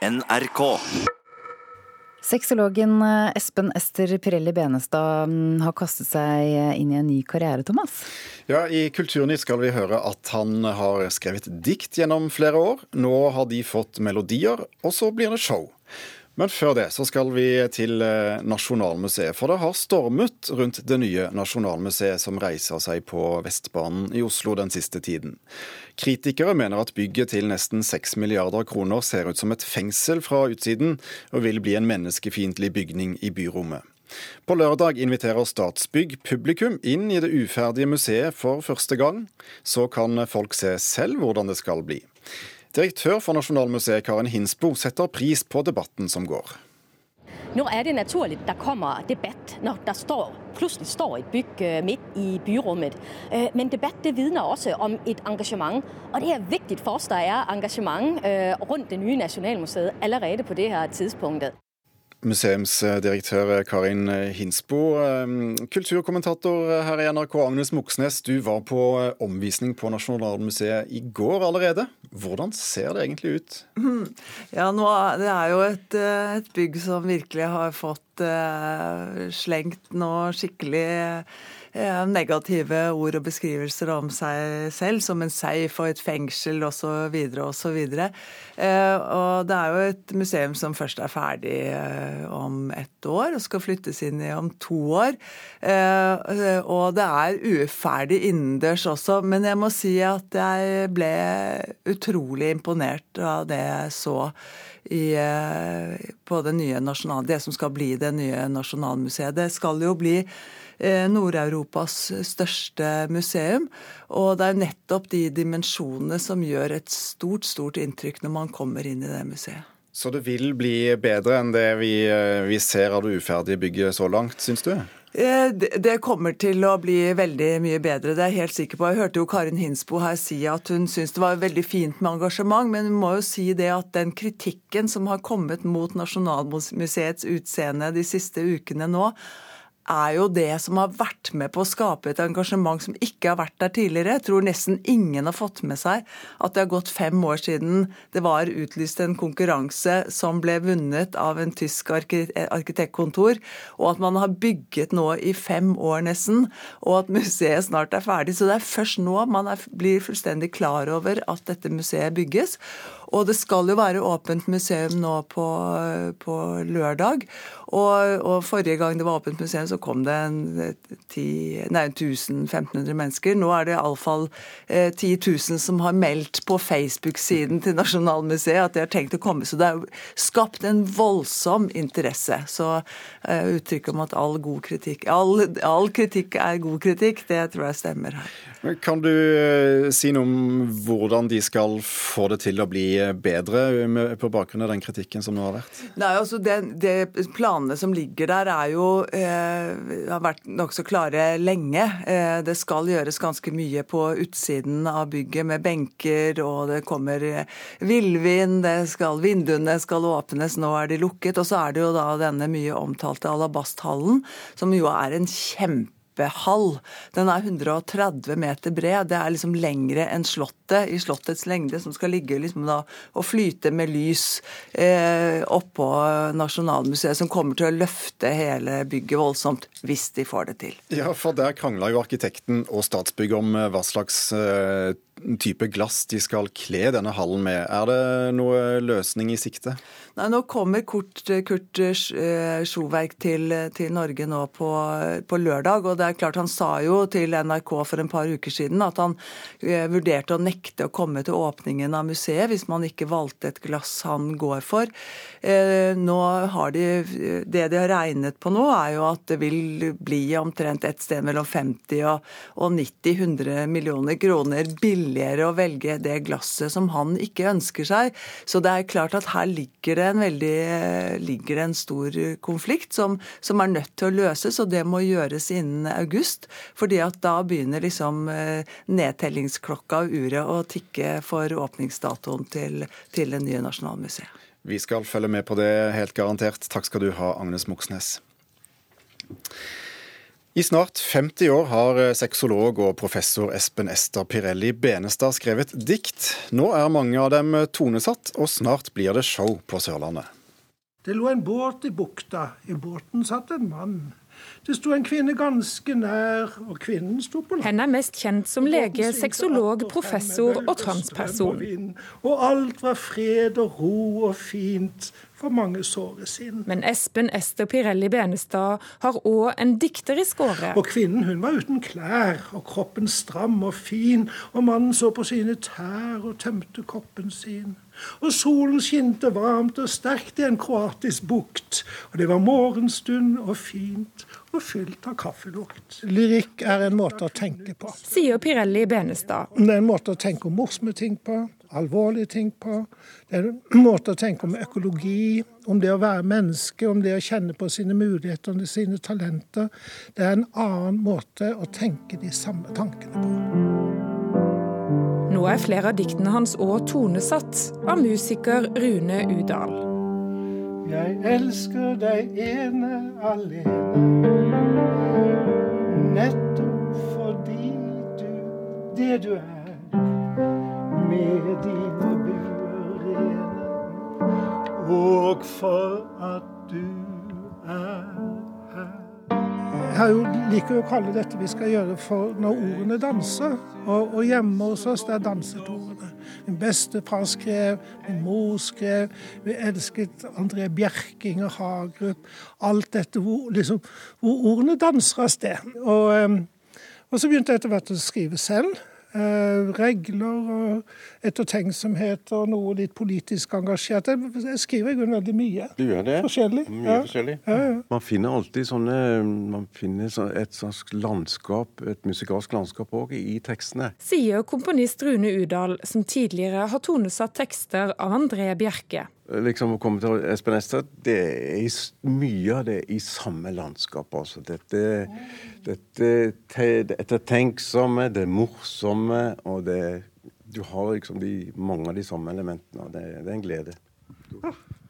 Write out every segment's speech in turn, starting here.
NRK. Sexologen eh, Espen Ester Pirelli Benestad mm, har kastet seg inn i en ny karriere, Thomas? Ja, I Kulturnytt skal vi høre at han har skrevet dikt gjennom flere år. Nå har de fått melodier, og så blir det show. Men før det så skal vi til eh, Nasjonalmuseet, for det har stormet rundt det nye Nasjonalmuseet som reiser seg på Vestbanen i Oslo den siste tiden. Kritikere mener at bygget til nesten 6 milliarder kroner ser ut som et fengsel fra utsiden, og vil bli en menneskefiendtlig bygning i byrommet. På lørdag inviterer Statsbygg publikum inn i det uferdige museet for første gang. Så kan folk se selv hvordan det skal bli. Direktør for Nasjonalmuseet Karin Hinsbo setter pris på debatten som går. Nå er det naturlig der kommer debatt når det står, plutselig står et bygg øh, midt i byrommet. Øh, men debatt det vitner også om et engasjement. Og det er viktig for oss det er engasjement øh, rundt det nye Nasjonalmuseet allerede på det her tidspunktet. Museumsdirektør Karin Hinsbo. Ehm, kulturkommentator her i NRK, Agnes Moxnes. Du var på omvisning på Nasjonalmuseet i går allerede. Hvordan ser det egentlig ut? Ja, nå, Det er jo et, eh, et bygg som virkelig har fått uh, slengt noe skikkelig uh, negative ord og beskrivelser om seg selv som en safe og et fengsel osv. osv. Uh, og det er jo et museum som først er ferdig eh, om ett år og skal flyttes inn i om to år. Og det er uferdig innendørs også, men jeg må si at jeg ble utrolig imponert av det jeg så i, på det nye nasjonale, det som skal bli det nye Nasjonalmuseet. Det skal jo bli Eh, Nord-Europas største museum. Og det er nettopp de dimensjonene som gjør et stort, stort inntrykk når man kommer inn i det museet. Så det vil bli bedre enn det vi, eh, vi ser av det uferdige bygget så langt, syns du? Eh, det kommer til å bli veldig mye bedre, det er jeg helt sikker på. Jeg hørte jo Karin Hinsbo her si at hun syntes det var veldig fint med engasjement, men hun må jo si det at den kritikken som har kommet mot Nasjonalmuseets utseende de siste ukene nå, er jo det som har vært med på å skape et engasjement som ikke har vært der tidligere. Jeg tror nesten ingen har fått med seg at det har gått fem år siden det var utlyst en konkurranse som ble vunnet av en tysk arkitektkontor, og at man har bygget nå i fem år nesten, og at museet snart er ferdig. Så det er først nå man er, blir fullstendig klar over at dette museet bygges. Og det skal jo være åpent museum nå på, på lørdag. Og, og, forrige gang det var åpent museum, så kom det en, 1500 mennesker. Nå er det iallfall eh, 10 000 som har meldt på Facebook-siden til Nasjonalmuseet at de har tenkt å komme. Så det er skapt en voldsom interesse. Så eh, uttrykket om at all god kritikk all, all kritikk er god kritikk, det tror jeg stemmer her. Kan du eh, si noe om hvordan de skal få det til å bli bedre på bakgrunn av den kritikken som nå har vært? Nei, altså det, det Planene som ligger der er jo, eh, har vært nokså klare lenge. Eh, det skal gjøres ganske mye på utsiden av bygget med benker, og det kommer eh, villvind, vinduene skal åpnes, nå er de lukket. Og så er det jo da denne mye omtalte alabasthallen, som jo er en kjempe kjempehall. Den er 130 meter bred. Det er liksom lengre enn Slottet i Slottets lengde, som skal ligge liksom da og flyte med lys eh, oppå Nasjonalmuseet, som kommer til å løfte hele bygget voldsomt, hvis de får det til. Ja, for der krangla jo arkitekten og Statsbygg om eh, hva slags eh, type glass de skal kle denne hallen med. Er det noe løsning i sikte? Nei, Nå kommer Kurt, Kurt eh, Sjoverk til, til, Norge nå på, på, lørdag. og det er klart Han sa jo til NRK for en par uker siden at han eh, vurderte å nekte å komme til åpningen av museet hvis man ikke valgte et glass han går for. Eh, nå har de, Det de har regnet på nå, er jo at det vil bli omtrent et sted mellom 50 og, og 90-100 millioner kroner billigere billigere å velge det glasset som han ikke ønsker seg. Så det er klart at her ligger det en, veldig, ligger det en stor konflikt som, som, er nødt til å løses, og det må gjøres innen august. fordi at da begynner liksom eh, nedtellingsklokka og uret å tikke for åpningsdatoen til, til det nye Nasjonalmuseet. Vi skal følge med på det helt garantert. Takk skal du ha, Agnes Moxnes. I snart 50 år har sexolog og professor Espen Ester Pirelli Benestad skrevet dikt. Nå er mange av dem tonesatt, og snart blir det show på Sørlandet. Det lå en båt i bukta. I båten satt en mann. Det sto en kvinne ganske nær, og kvinnen sto på land. Henne er mest kjent som lege, sexolog, professor og transperson. Og alt var fred og ro og fint for mange såre sin. Men Espen Ester Pirelli Benestad har òg en dikterisk åre. Og kvinnen hun var uten klær, og kroppen stram og fin, og mannen så på sine tær og tømte koppen sin. Og solen skinte varmt og sterkt i en kroatisk bukt. Og det var morgenstund og fint og fylt av kaffelukt. Lyrikk er en måte å tenke på. Sier Pirelli Benestad. Det er en måte å tenke om morsomme ting på, alvorlige ting på. Det er en måte å tenke om økologi, om det å være menneske, om det å kjenne på sine muligheter, og sine talenter. Det er en annen måte å tenke de samme tankene på. Nå er flere av diktene hans òg tonesatt av musiker Rune Udal. Jeg elsker deg ene alene, nettopp fordi du det du er, med dine buer rene, og for at du er jeg jo liker å kalle dette vi skal gjøre for når ordene danser. Og, og hjemme hos oss, der danset ordene. Min bestefar skrev, min mor skrev, vi elsket André Bjerking og Hagerup. Alt dette hvor, liksom, hvor ordene danser av sted. Og, og så begynte jeg etter hvert å skrive selv. Eh, regler og ettertenksomhet og noe litt politisk engasjert. Jeg skriver i grunnen veldig mye. Du gjør det? Forskjellig. Mye ja. forskjellig. Ja, ja. Man finner alltid sånne Man finner et slags landskap, et musikalsk landskap òg, i tekstene. Sier komponist Rune Udal, som tidligere har tonesatt tekster av André Bjerke liksom å komme til Espen Ester, det er mye av det i samme landskap. altså. Dette, dette ettertenksomme, det morsomme, og det Du har liksom de, mange av de samme elementene, og det, det er en glede.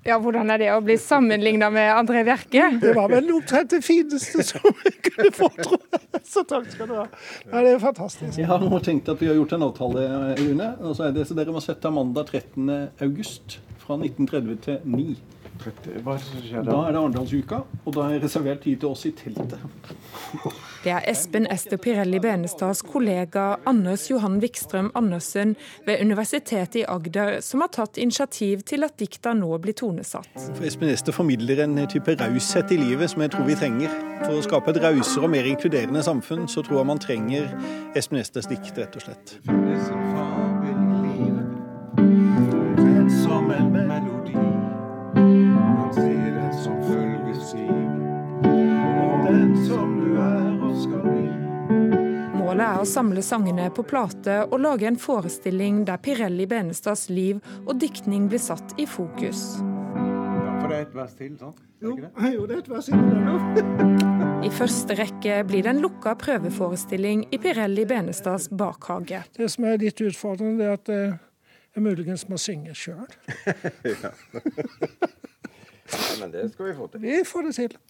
Ja, Hvordan er det å bli sammenligna med André Bjerke? Det var vel omtrent det fineste som jeg kunne få, tror jeg. Så takk skal du ha. Ja, det er fantastisk. Jeg har nå tenkt at vi har gjort en avtale, Rune. Og så er det så dere må sette mandag 13. august fra 1930 til 9. Da? Da er det Arendalsuka, og da er reservert tid til oss i teltet. Det er Espen Ester Pirelli Benestads kollega Anders Johan Vikstrøm Andersen ved Universitetet i Agder som har tatt initiativ til at dikta nå blir tonesatt. For Espen Ester formidler en type raushet i livet som jeg tror vi trenger. For å skape et rausere og mer inkluderende samfunn, så tror jeg man trenger Espen Esters dikt, rett og slett samle sangene på plate og lage en forestilling der Pirelli Benestads liv og diktning blir satt i fokus. Ja, for det er et vers til, sant? Jo, jo, det er et vers til. I første rekke blir det en lukka prøveforestilling i Pirelli Benestads bakhage. Det som er litt utfordrende, er at eh, jeg muligens må synge sjøl. ja. men det skal vi få til. Vi får det til.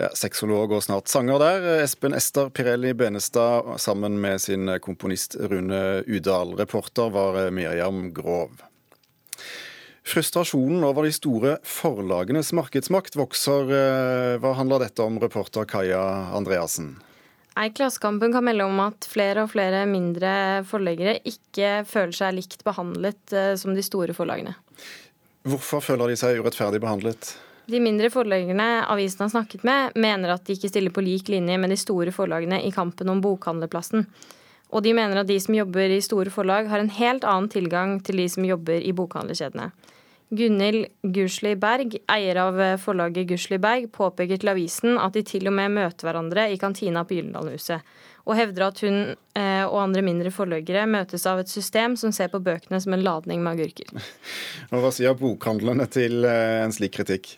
Ja, Sexolog og snart sanger der. Espen Ester Pirelli Benestad sammen med sin komponist Rune Udal. Reporter var Miriam Grov. Frustrasjonen over de store forlagenes markedsmakt vokser. Hva handler dette om, reporter Kaja Andreassen? Nei, Klassekampen kan melde om at flere og flere mindre forleggere ikke føler seg likt behandlet uh, som de store forlagene. Hvorfor føler de seg urettferdig behandlet? De mindre forleggerne avisen har snakket med, mener at de ikke stiller på lik linje med de store forlagene i kampen om bokhandlerplassen. Og de mener at de som jobber i store forlag, har en helt annen tilgang til de som jobber i bokhandlerkjedene. Gunhild Gusli Berg, eier av forlaget Gusli Berg, påpeker til avisen at de til og med møter hverandre i kantina på Gyldendalhuset, og hevder at hun eh, og andre mindre forleggere møtes av et system som ser på bøkene som en ladning med agurker. Og Hva sier bokhandlerne til eh, en slik kritikk?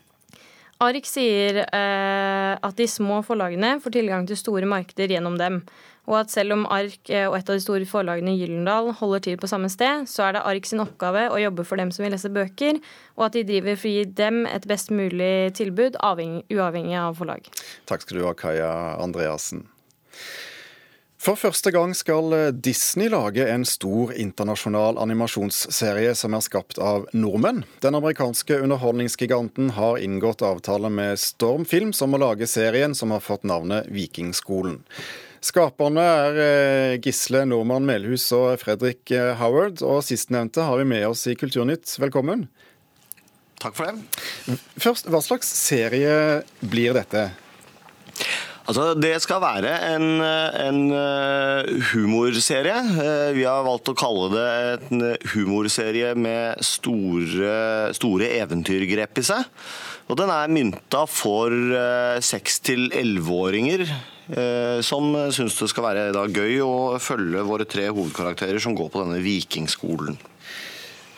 Arik sier eh, at de små forlagene får tilgang til store markeder gjennom dem, Og at selv om Ark eh, og et av de store forlagene Gyllendal holder til på samme sted, så er det Ark sin oppgave å jobbe for dem som vil lese bøker, og at de driver for å gi dem et best mulig tilbud, uavhengig av forlag. Takk skal du ha, Kaja Andreassen. For første gang skal Disney lage en stor internasjonal animasjonsserie som er skapt av nordmenn. Den amerikanske underholdningsgiganten har inngått avtale med Storm Film som må lage serien som har fått navnet Vikingskolen. Skaperne er eh, Gisle Nordmann Melhus og Fredrik eh, Howard, og sistnevnte har vi med oss i Kulturnytt. Velkommen. Takk for det. Først, Hva slags serie blir dette? Altså, Det skal være en, en uh, humorserie. Uh, vi har valgt å kalle det en humorserie med store, store eventyrgrep i seg. Og Den er mynta for seks uh, til elleveåringer Eh, som syns det skal være da, gøy å følge våre tre hovedkarakterer som går på denne vikingskolen.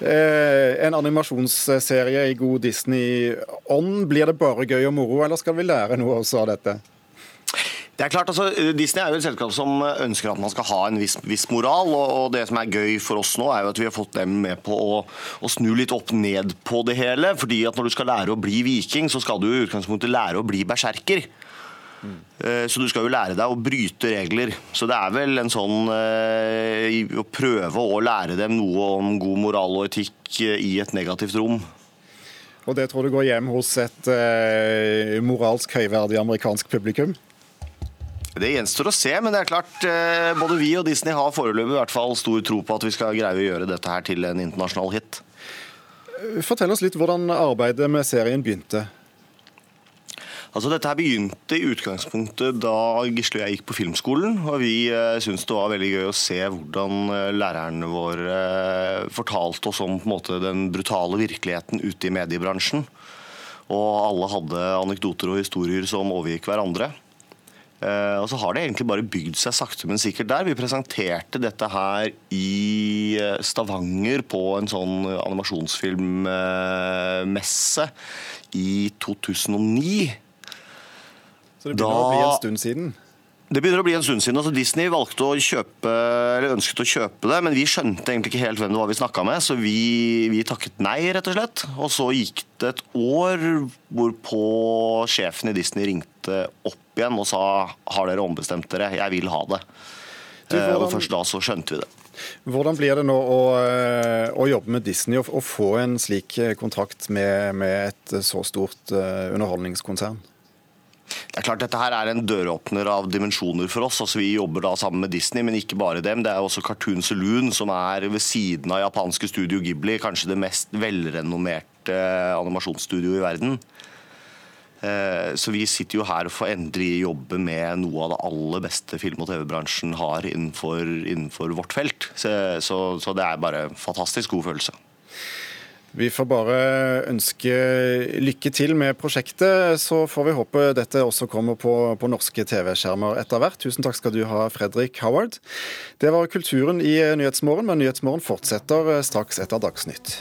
Eh, en animasjonsserie i god Disney-ånd. Blir det bare gøy og moro, eller skal vi lære noe også av dette? Det er klart, altså, Disney er jo et selskap som ønsker at man skal ha en viss, viss moral. og, Det som er gøy for oss nå, er jo at vi har fått dem med på å, å, snu litt opp ned på det hele. fordi at Når du skal lære å bli viking, så skal du i utgangspunktet lære å bli berserker. Mm. så du skal jo lære deg å bryte regler. Så det er vel en sånn eh, å prøve å lære dem noe om god moral og etikk eh, i et negativt rom. Og det tror du går hjem hos et moralsk høyverdig amerikansk publikum? Det gjenstår å se, men det er klart eh, både vi og Disney har foreløpig i hvert fall stor tro på at vi skal greie å gjøre dette her til en internasjonal hit. Fortell oss litt hvordan arbeidet med serien begynte. Altså Dette her begynte i utgangspunktet da Gisle og jeg gikk på filmskolen. og Vi eh, syntes det var veldig gøy å se hvordan eh, lærerne våre eh, fortalte oss om måte, den brutale virkeligheten ute i mediebransjen. Og alle hadde anekdoter og historier som overgikk hverandre. Eh, og så har det egentlig bare bygd seg sakte, men sikkert der. Vi presenterte dette her i eh, Stavanger på en sånn animasjonsfilmmesse i 2009. Så det begynner da, å bli en stund siden? Det begynner å bli en stund siden. altså Disney valgte å kjøpe, eller ønsket å kjøpe det, men vi skjønte egentlig ikke helt hvem det var vi snakka med, så vi, vi, takket nei, rett og slett. Og så gikk det et år hvorpå sjefen i Disney ringte opp igjen og sa har dere ombestemt dere, jeg vil ha det. Du, eh, hvordan, og først da så skjønte vi det. Hvordan blir det nå å, eh, å jobbe med Disney og, og, få en slik kontrakt med, med et så stort underholdningskonsern? Det er klart Dette her er en døråpner av dimensjoner for oss. altså Vi jobber da sammen med Disney, men ikke bare dem. Det er også Cartoon Saloon, som er ved siden av japanske Studio Ghibli, kanskje det mest velrenommerte animasjonsstudioet i verden. Eh, så vi sitter jo her og får endelig jobbe med noe av det aller beste film- og TV-bransjen har innenfor, innenfor, vårt felt. Så, så, så det er bare en fantastisk god følelse. Vi får bare ønske lykke til med prosjektet. Så får vi håpe dette også kommer på, på norske TV-skjermer etter hvert. Tusen takk skal du ha, Fredrik Howard. Det var kulturen i Nyhetsmorgen, men Nyhetsmorgen fortsetter straks etter Dagsnytt.